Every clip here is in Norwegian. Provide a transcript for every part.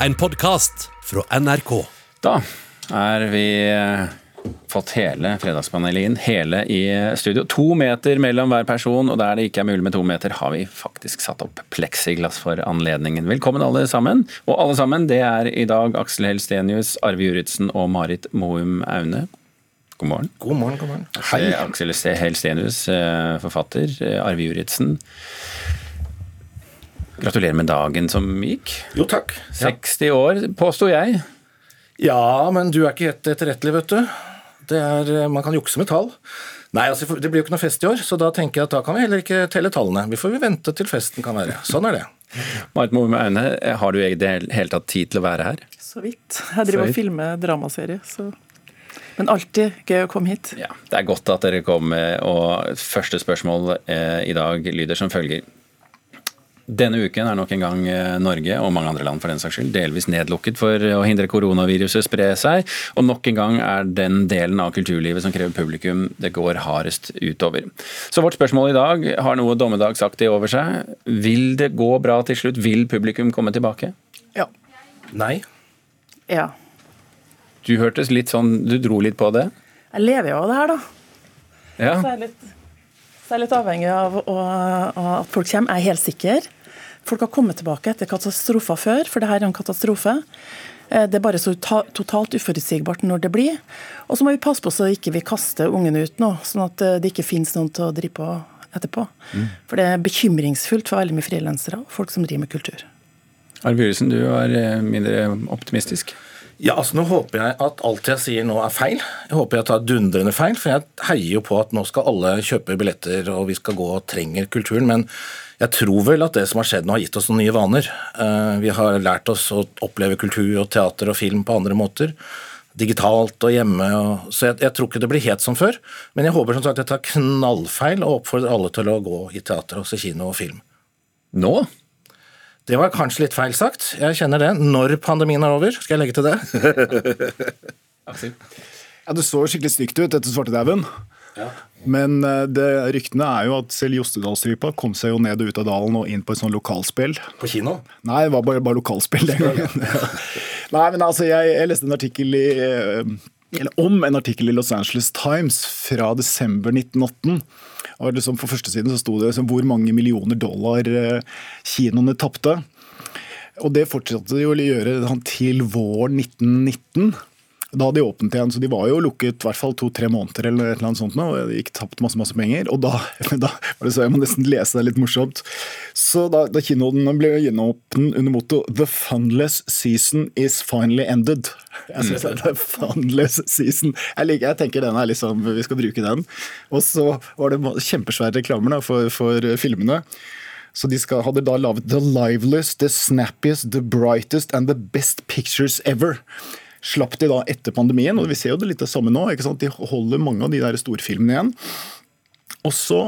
en podkast fra NRK. Da er vi eh, fått hele Fredagspanelet inn, hele i studio. To meter mellom hver person, og der det ikke er mulig med to meter, har vi faktisk satt opp pleksiglass for anledningen. Velkommen alle sammen. Og alle sammen, det er i dag Aksel Helstenius, Arve Juritzen og Marit Moum Aune. God morgen. God morgen, god morgen. Hei. Aksel Helstenius, eh, forfatter. eh, Arve Juritzen. Gratulerer med dagen som gikk. Jo, takk. Ja. 60 år, påsto jeg. ja, men du er ikke helt etterrettelig, vet du. Det er, eh, man kan jukse med tall. Nei, altså, Det blir jo ikke noe fest i år, så da tenker jeg at da kan vi heller ikke telle tallene. Vi får vente til festen kan være. Sånn er det. Marit Moe med Aune, har du i det hele tatt tid til å være her? Så vidt. Jeg driver og filmer dramaserie, så Men alltid gøy å komme hit. Ja, Det er godt at dere kom, eh, og første spørsmål eh, i dag lyder som følger. Denne uken er nok en gang eh, Norge, og mange andre land for den saks skyld, delvis nedlukket for å hindre koronaviruset spre seg, og nok en gang er den delen av kulturlivet som krever publikum, det går hardest utover. Så vårt spørsmål i dag har noe dommedagsaktig over seg. Vil det gå bra til slutt? Vil publikum komme tilbake? Ja. Nei. ja. Du hørtes litt sånn, du dro litt på det? Jeg lever jo av det her, da. Ja. Så jeg er litt, så jeg er litt avhengig av, å, av at folk kommer. Jeg er helt sikker. Folk har kommet tilbake etter katastrofer før, for dette er en katastrofe. Eh, Det er bare så totalt uforutsigbart når det blir. Og så må vi passe på så ikke vi kaster ungene ut nå, sånn at eh, det ikke finnes noen til å drive på etterpå. For det er bekymringsfullt for veldig mye frilansere og folk som driver med kultur. Arve Jørgensen, du er eh, mindre optimistisk. Ja, altså Nå håper jeg at alt jeg sier nå er feil. Jeg håper jeg tar dundrende feil, for jeg heier jo på at nå skal alle kjøpe billetter og vi skal gå og trenger kulturen. Men jeg tror vel at det som har skjedd nå har gitt oss noen nye vaner. Eh, Vi har lært oss å oppleve kultur og teater og film på andre måter. Digitalt og hjemme. Og, så jeg, jeg tror ikke det blir helt som før. Men jeg håper som sagt jeg tar knallfeil og oppfordrer alle til å gå i teater og se kino og film. Nå? Det var kanskje litt feil sagt. Jeg kjenner det. Når pandemien er over, skal jeg legge til det. Ja, Det så skikkelig stygt ut etter svartedauden. Men eh, det, ryktene er jo at selv Jostedalsrypa kom seg jo ned og ut av dalen og inn på et sånn lokalspill. På kino? Nei, det var bare, bare lokalspill den gangen. Nei, men altså, jeg, jeg leste en artikkel i eh, eller om en artikkel i Los Angeles Times fra desember 1918. Og liksom På førstesiden så sto det liksom, hvor mange millioner dollar eh, kinoene tapte. Og det fortsatte de å gjøre til våren 1919. Da hadde de åpnet igjen, så de var jo lukket i hvert fall to-tre måneder eller et annet sånt nå, de gikk tapt masse masse penger. Og da, da var det så jeg må nesten lese det litt morsomt. Så da, da kinoene ble gjenåpnet under motto 'The funless season is finally ended'. Jeg synes det er funless season. Jeg, liker, jeg tenker den er liksom, vi skal bruke den. Og så var det kjempesvære reklamer da, for, for filmene. Så de skal, hadde da laget 'The liveliest, the snappiest, the brightest and the best pictures ever'. Slapp de da etter pandemien, og vi ser jo det litt det samme nå. ikke sant? De holder mange av de der storfilmene igjen. Og så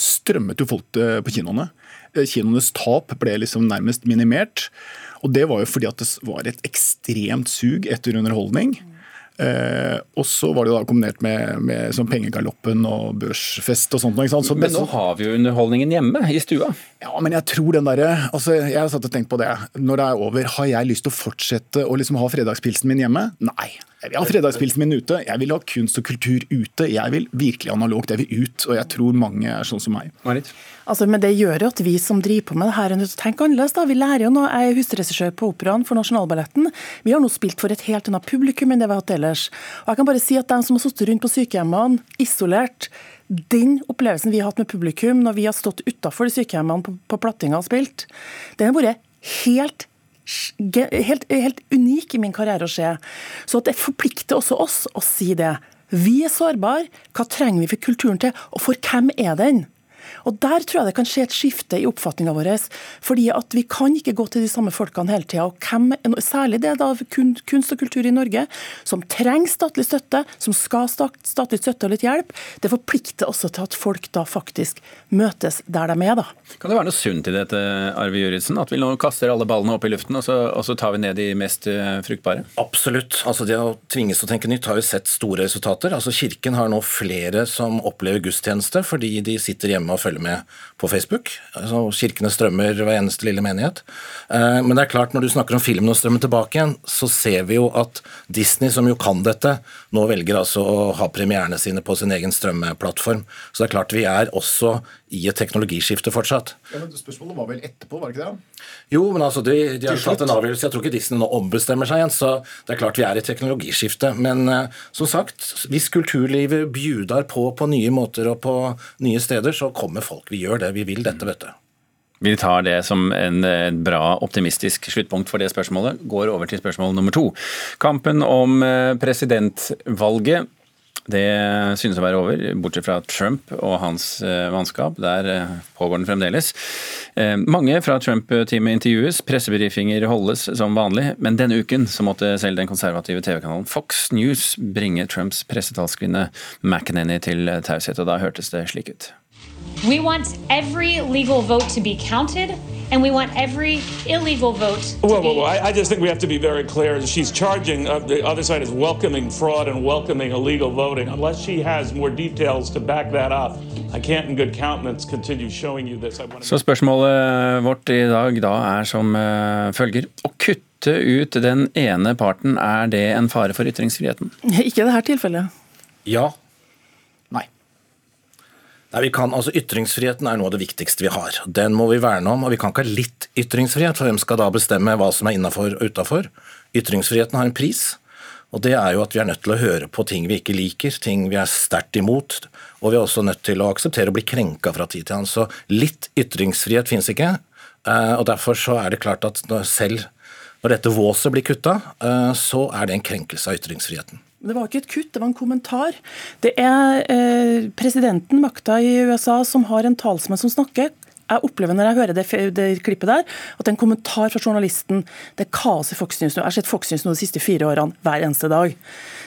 strømmet jo folk på kinoene. Eh, Kinoenes tap ble liksom nærmest minimert. Og det var jo fordi at det var et ekstremt sug etter underholdning. Eh, og så var det da kombinert med, med sånn pengegaloppen og børsfest og sånt. Så Men nå har vi jo underholdningen hjemme, i stua. Ja, men jeg tror den derre altså, Jeg har satt og tenkt på det. Når det er over, har jeg lyst til å fortsette å liksom ha fredagspilsen min hjemme? Nei. Jeg vil ha fredagspilsen min ute. Jeg vil ha kunst og kultur ute. Jeg vil virkelig analogt. Jeg vil ut. Og jeg tror mange er sånn som meg. Marit? Altså, men det gjør jo at vi som driver på med det her, er nødt til å tenke annerledes. da. Vi lærer jo nå, Jeg er husregissør på Operaen for Nasjonalballetten. Vi har nå spilt for et helt annet publikum enn det vi har hatt ellers. Og jeg kan bare si at De som har sittet rundt på sykehjemmene, isolert, den opplevelsen vi har hatt med publikum når vi har stått utafor sykehjemmene på, på plattinga og spilt, den har vært helt Helt, helt unik i min karriere å se. Så det forplikter også oss å si det. Vi er sårbare. Hva trenger vi for kulturen til, og for hvem er den? Og Der tror jeg det kan skje et skifte i oppfatninga vår. fordi at Vi kan ikke gå til de samme folkene hele tida. Og særlig det da kunst og kultur i Norge, som trenger statlig støtte, som skal ha statlig støtte og litt hjelp. Det forplikter også til at folk da faktisk møtes der de er. da. Kan det være noe sunt i dette, Arve Juritzen? At vi nå kaster alle ballene opp i luften, og så, og så tar vi ned de mest eh, fruktbare? Absolutt. Altså Det å tvinges til å tenke nytt har jo sett store resultater. Altså Kirken har nå flere som opplever gudstjeneste fordi de sitter hjemme å følge med på Facebook. Altså, kirkene strømmer hver eneste lille menighet. Eh, men det er klart, når du snakker om filmen og strømmen tilbake igjen, så ser vi jo at Disney, som jo kan dette, nå velger altså å ha premierene sine på sin egen strømmeplattform. Så det er klart vi er også i et teknologiskifte fortsatt. Ja, men Spørsmålet var vel etterpå, var det ikke det? Jo, men altså, de, de har tatt en avgjørelse. Jeg tror ikke Disney nå ombestemmer seg igjen, så det er klart vi er i teknologiskifte. Men uh, som sagt, hvis kulturlivet bjuder på på nye måter og på nye steder, så kommer folk. Vi gjør det. Vi vil dette, vet du. Vi tar det som en bra optimistisk sluttpunkt for det spørsmålet. Går over til spørsmål nummer to. Kampen om eh, presidentvalget det synes å være over, bortsett fra Trump og hans mannskap. vannskap. Der eh, pågår den fremdeles. Eh, mange fra Trump-teamet intervjues, pressebrifinger holdes som vanlig, men denne uken så måtte selv den konservative TV-kanalen Fox News bringe Trumps pressetalskvinne McEnany til taushet, og da hørtes det slik ut. We want every legal vote to be counted and we want every illegal vote. To well, be... well, I, I, just think we have to be very clear. She's charging uh, the other side is welcoming fraud and welcoming illegal voting. Unless she has more details to back that up, I can't, in good countenance, continue showing you this. Så spørsmålet vårt i dag da er som uh, følger. Å kutte ut den ene parten, er det en fare for ytringsfriheten? Ikke i dette tilfellet. Ja, Nei, kan, altså Ytringsfriheten er noe av det viktigste vi har. Den må vi verne om. og Vi kan ikke ha litt ytringsfrihet, for hvem skal da bestemme hva som er innafor og utafor? Ytringsfriheten har en pris, og det er jo at vi er nødt til å høre på ting vi ikke liker, ting vi er sterkt imot. Og vi er også nødt til å akseptere å bli krenka fra tid til annen. Så litt ytringsfrihet finnes ikke. Eh, og Derfor så er det klart at selv når dette våset blir kutta, eh, så er det en krenkelse av ytringsfriheten. Det var ikke et kutt, det var en kommentar. Det er eh, presidenten, makta i USA, som har en talsmann som snakker. Jeg opplever når jeg hører det, det, klippet der, at en kommentar fra journalisten. Det er kaos i Fox News nå. Jeg har sett Fox News nå de siste fire årene, hver eneste dag.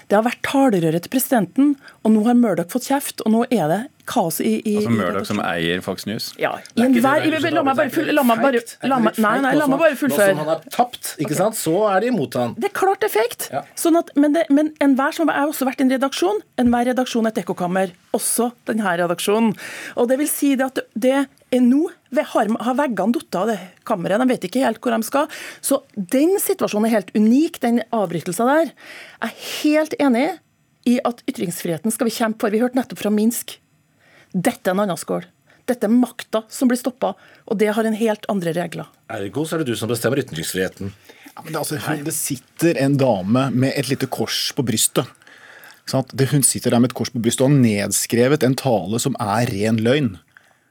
Det har vært talerøret til presidenten, og nå har Murdoch fått kjeft, og nå er det kaos i, i Altså Murdoch som eier Fox News? Ja. I en hver, la meg bare, full, la meg bare, la meg, nei, nei, la meg bare fullføre. Nå som han har tapt, ikke sant, så er de imot han. Det er klart det er. Ja. Sånn at, men, det, men enhver som har også vært i en redaksjon, enhver redaksjon er et ekkokammer. Også denne redaksjonen. Og det vil si det at det er nå har, har veggene falt av det kammeret. De vet ikke helt hvor de skal. Så den situasjonen er helt unik, den avbrytelsen der. Jeg er helt enig i at ytringsfriheten skal vi kjempe for. Vi hørte nettopp fra Minsk dette er en annen skål. Dette er makta som blir stoppa, og det har en helt andre regler. Ergo så er det du som bestemmer ytringsfriheten. Ja, det, altså, det, sitter en dame med et lite kors på brystet. Hun sitter der med et kors på brystet og har nedskrevet en tale som er ren løgn.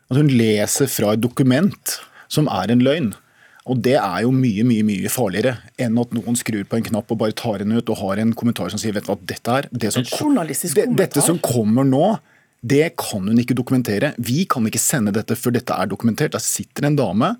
Altså, hun leser fra et dokument som er en løgn. Og Det er jo mye mye, mye farligere enn at noen skrur på en knapp og bare tar henne ut og har en kommentar som sier vet du hva, dette er det som, det, dette som kommer nå, det kan hun ikke dokumentere. Vi kan ikke sende dette før dette er dokumentert. Der sitter en dame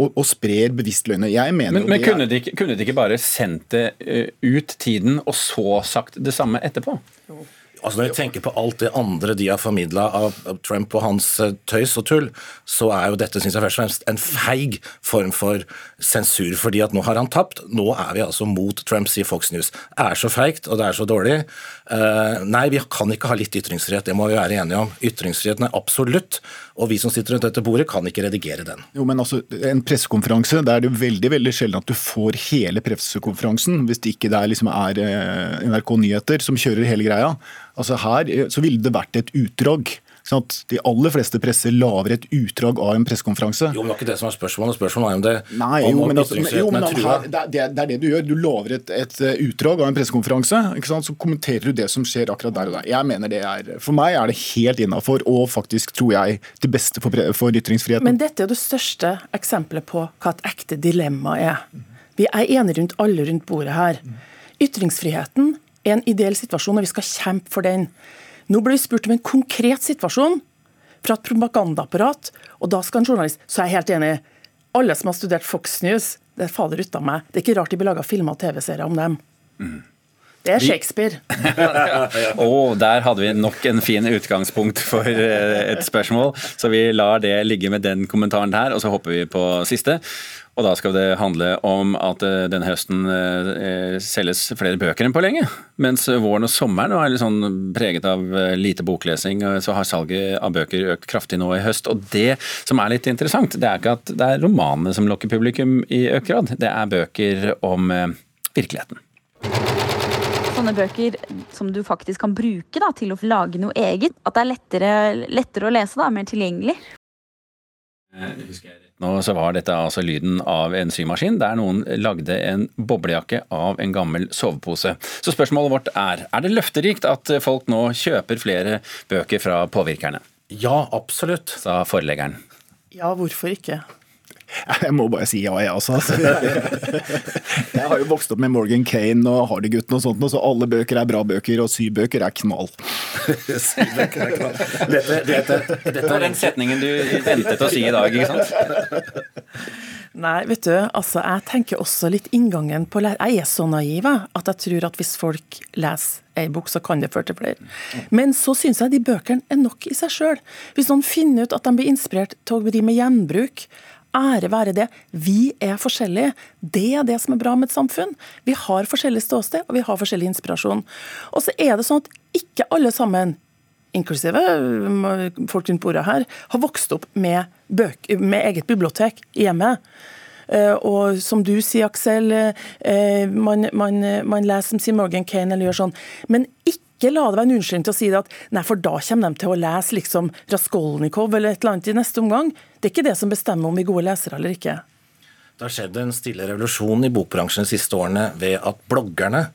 og, og sprer bevisst løgner. Jeg mener Men, men kunne, de ikke, kunne, de ikke, bare sendt det uh, ut tiden, og så sagt det samme etterpå? Jo. Altså Når jeg tenker på alt det andre de har formidla av Trump og hans eh, tøys og tull, så er jo dette synes jeg først og fremst en feig form for sensur. fordi at nå har han tapt. Nå er vi altså mot Trump, sier Fox News. Det er så feigt, og det er så dårlig. Uh, nei, vi kan ikke ha litt ytringsfrihet, det må vi være enige om. Ytringsfriheten er absolutt, og vi som sitter rundt dette bordet, kan ikke redigere den. Jo, men altså, En pressekonferanse, der er det veldig veldig sjelden at du får hele pressekonferansen, hvis det ikke det er, liksom er eh, NRK Nyheter som kjører hele greia. Altså Her eh, så ville det vært et utdrag. Sånn at De aller fleste presser lager et utdrag av en pressekonferanse. Jo, men det var ikke det som var spørsmålet. Spørsmålet er om det Nei, om, jo, men, altså, jo, men her, det, er, det, er det du gjør. Du lager et, et eh, utdrag av en pressekonferanse. Så kommenterer du det som skjer akkurat der og der. Jeg mener det er, For meg er det helt innafor, og faktisk, tror jeg, til beste for, for ytringsfriheten. Men dette er det største eksempelet på hva et ekte dilemma er. Vi er enige rundt alle rundt bordet her. Ytringsfriheten er en ideell situasjon, og vi skal kjempe for den. Nå ble vi spurt om en konkret situasjon fra et propagandaapparat, og da skal en journalist Så er jeg helt enig. Alle som har studert Fox News, det er fader av meg. Det er ikke rart de blir laga filmer og TV-serier om dem. Mm. Det er Shakespeare. Og der hadde vi nok en fin utgangspunkt for eh, et spørsmål, så vi lar det ligge med den kommentaren her, og så hopper vi på siste. Og da skal det handle om at eh, denne høsten eh, selges flere bøker enn på lenge. Mens våren og sommeren var litt sånn preget av lite boklesing, så har salget av bøker økt kraftig nå i høst. Og det som er litt interessant, det er ikke at det er romanene som lokker publikum i økt grad, det er bøker om virkeligheten sånne bøker som du faktisk kan bruke da, til å lage noe eget. At det er lettere, lettere å lese, da, mer tilgjengelig. Nå så var dette altså lyden av en symaskin der noen lagde en boblejakke av en gammel sovepose. Så spørsmålet vårt er er det løfterikt at folk nå kjøper flere bøker fra påvirkerne? Ja, absolutt. Sa forleggeren. Ja, hvorfor ikke? Jeg må bare si ja, jeg også. Altså. Jeg har jo vokst opp med Morgan Kane og Hardy-gutten og sånt, så alle bøker er bra bøker, og sybøker er knall. Sybøker er knall. Dette, dette, dette er den setningen du ventet å si i dag, ikke sant? Nei, vet du, altså jeg tenker også litt inngangen på Jeg er så naiv at jeg tror at hvis folk leser ei bok, så kan det føre til flere. Men så syns jeg de bøkene er nok i seg sjøl. Hvis noen finner ut at de blir inspirert til å drive med gjenbruk, Ære være det. Vi er forskjellige. Det er det som er bra med et samfunn. Vi har forskjellig ståsted, og vi har forskjellig inspirasjon. Og så er det sånn at ikke alle sammen, inklusive folk rundt bordet her, har vokst opp med, bøk, med eget bibliotek i hjemmet. Eh, og som du sier, Aksel, eh, man, man, man leser sier Morgan Kane eller gjør sånn. Men ikke ikke la det være en unnskyldning til å si det at nei, for da kommer de til å lese liksom Raskolnikov eller et eller annet i neste omgang. Det er ikke det som bestemmer om vi er gode lesere eller ikke. Det har skjedd en stille revolusjon i bokbransjen de siste årene ved at bloggerne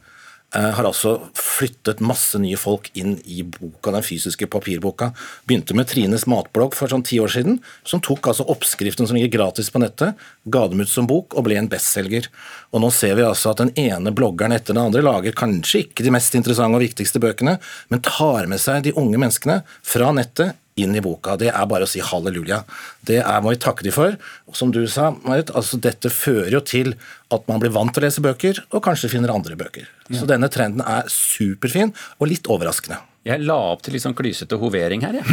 har altså flyttet masse nye folk inn i boka, den fysiske papirboka. Begynte med Trines matblogg for sånn ti år siden, som tok altså oppskriften som ligger gratis på nettet, ga dem ut som bok og ble en bestselger. Og nå ser vi altså at den ene bloggeren etter den andre lager kanskje ikke de mest interessante og viktigste bøkene, men tar med seg de unge menneskene fra nettet inn i boka. Det er bare å si halleluja. Det er, må vi takke de for. Og som du sa, Marit, altså dette fører jo til at man blir vant til å lese bøker, og kanskje finner andre bøker. Ja. Så denne trenden er superfin, og litt overraskende. Jeg la opp til litt sånn klysete hovering her, jeg.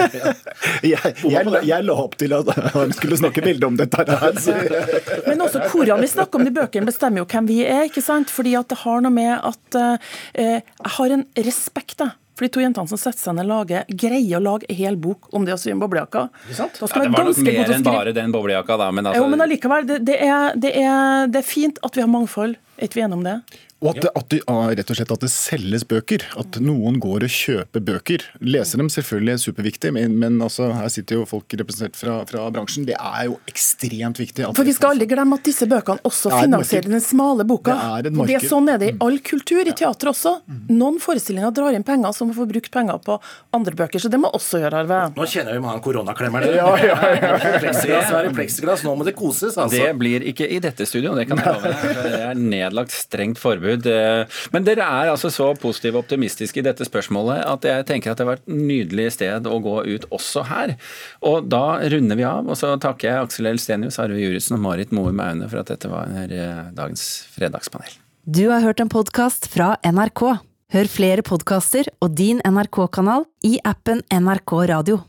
jeg, jeg, jeg, la opp til at han skulle snakke veldig om dette her. Men også hvordan vi snakker om de bøkene, bestemmer jo hvem vi er. ikke sant? Fordi at det har noe med at uh, jeg har en respekt da, for de to jentene som setter seg ned og greier å lage en hel bok om det å sy en boblejakke. Ja, det var nok mer enn bare den boblejakka, da. Men, altså... jo, men allikevel, det, det, er, det, er, det er fint at vi har mangfold. Er ikke vi enige om det? Og at det, at det, rett og slett at det selges bøker. At noen går og kjøper bøker. Leser dem selvfølgelig er superviktig, men, men altså, her sitter jo folk representert fra, fra, bransjen. Det er jo ekstremt viktig. For Vi skal aldri glemme at disse bøkene også finansierer den smale boka. Det er, det er sånn er det i all kultur, i teater også. Noen forestillinger drar inn penger som får brukt penger på andre bøker, så det må også gjøre, Arve. Nå kjenner vi mange koronaklemmer. Ja, ja, ja. Pleksiglass er i pleksiglass, nå må det koses, altså. Det blir ikke i dette studioet, det kan jeg love. Det er nedlagt strengt forbud Herregud. Men dere er altså så positive og optimistiske i dette spørsmålet at jeg tenker at det har vært et nydelig sted å gå ut også her. Og da runder vi av, og så takker jeg Aksel Elstenius, Arve Juritzen og Marit Moe Maune for at dette var eh, dagens fredagspanel. Du har hørt en podkast fra NRK. Hør flere podkaster og din NRK-kanal i appen NRK Radio.